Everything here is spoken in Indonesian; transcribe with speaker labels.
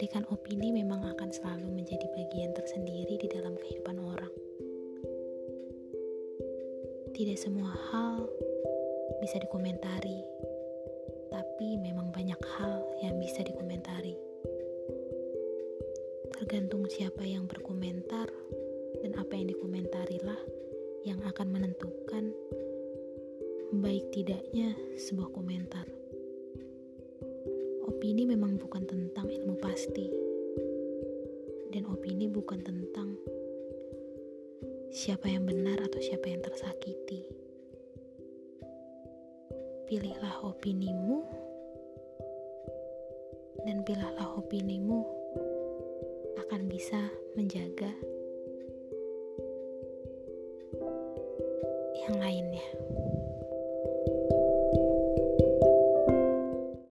Speaker 1: memberikan opini memang akan selalu menjadi bagian tersendiri di dalam kehidupan orang. Tidak semua hal bisa dikomentari, tapi memang banyak hal yang bisa dikomentari. Tergantung siapa yang berkomentar dan apa yang dikomentarilah yang akan menentukan baik tidaknya sebuah komentar. Opini memang bukan tentang pasti, dan opini bukan tentang siapa yang benar atau siapa yang tersakiti. Pilihlah opinimu, dan pilihlah opinimu akan bisa menjaga yang lainnya.